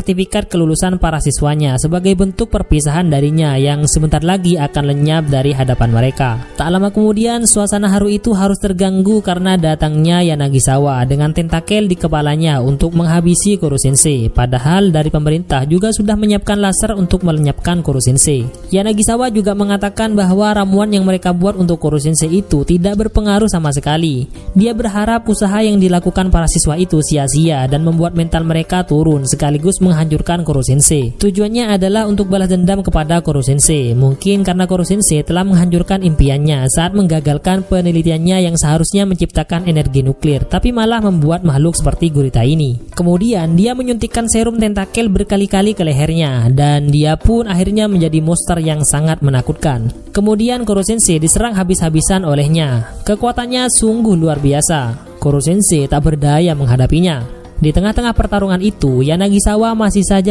sertifikat kelulusan para siswanya sebagai bentuk perpisahan darinya yang sebentar lagi akan lenyap dari hadapan mereka. Tak lama kemudian, suasana haru itu harus terganggu karena datangnya Yanagisawa dengan tentakel di kepalanya untuk menghabisi Kurosensei. Padahal dari pemerintah juga sudah menyiapkan laser untuk melenyapkan Kurosensei. Yanagisawa juga mengatakan bahwa ramuan yang mereka buat untuk Kurosensei itu tidak berpengaruh sama sekali. Dia berharap usaha yang dilakukan para siswa itu sia-sia dan membuat mental mereka turun sekaligus menghancurkan Koro Sensei. Tujuannya adalah untuk balas dendam kepada Koro Sensei. Mungkin karena Koro Sensei telah menghancurkan impiannya saat menggagalkan penelitiannya yang seharusnya menciptakan energi nuklir, tapi malah membuat makhluk seperti gurita ini. Kemudian dia menyuntikkan serum tentakel berkali-kali ke lehernya dan dia pun akhirnya menjadi monster yang sangat menakutkan. Kemudian Koro Sensei diserang habis-habisan olehnya. Kekuatannya sungguh luar biasa. Koro Sensei tak berdaya menghadapinya. Di tengah-tengah pertarungan itu, Yanagisawa masih saja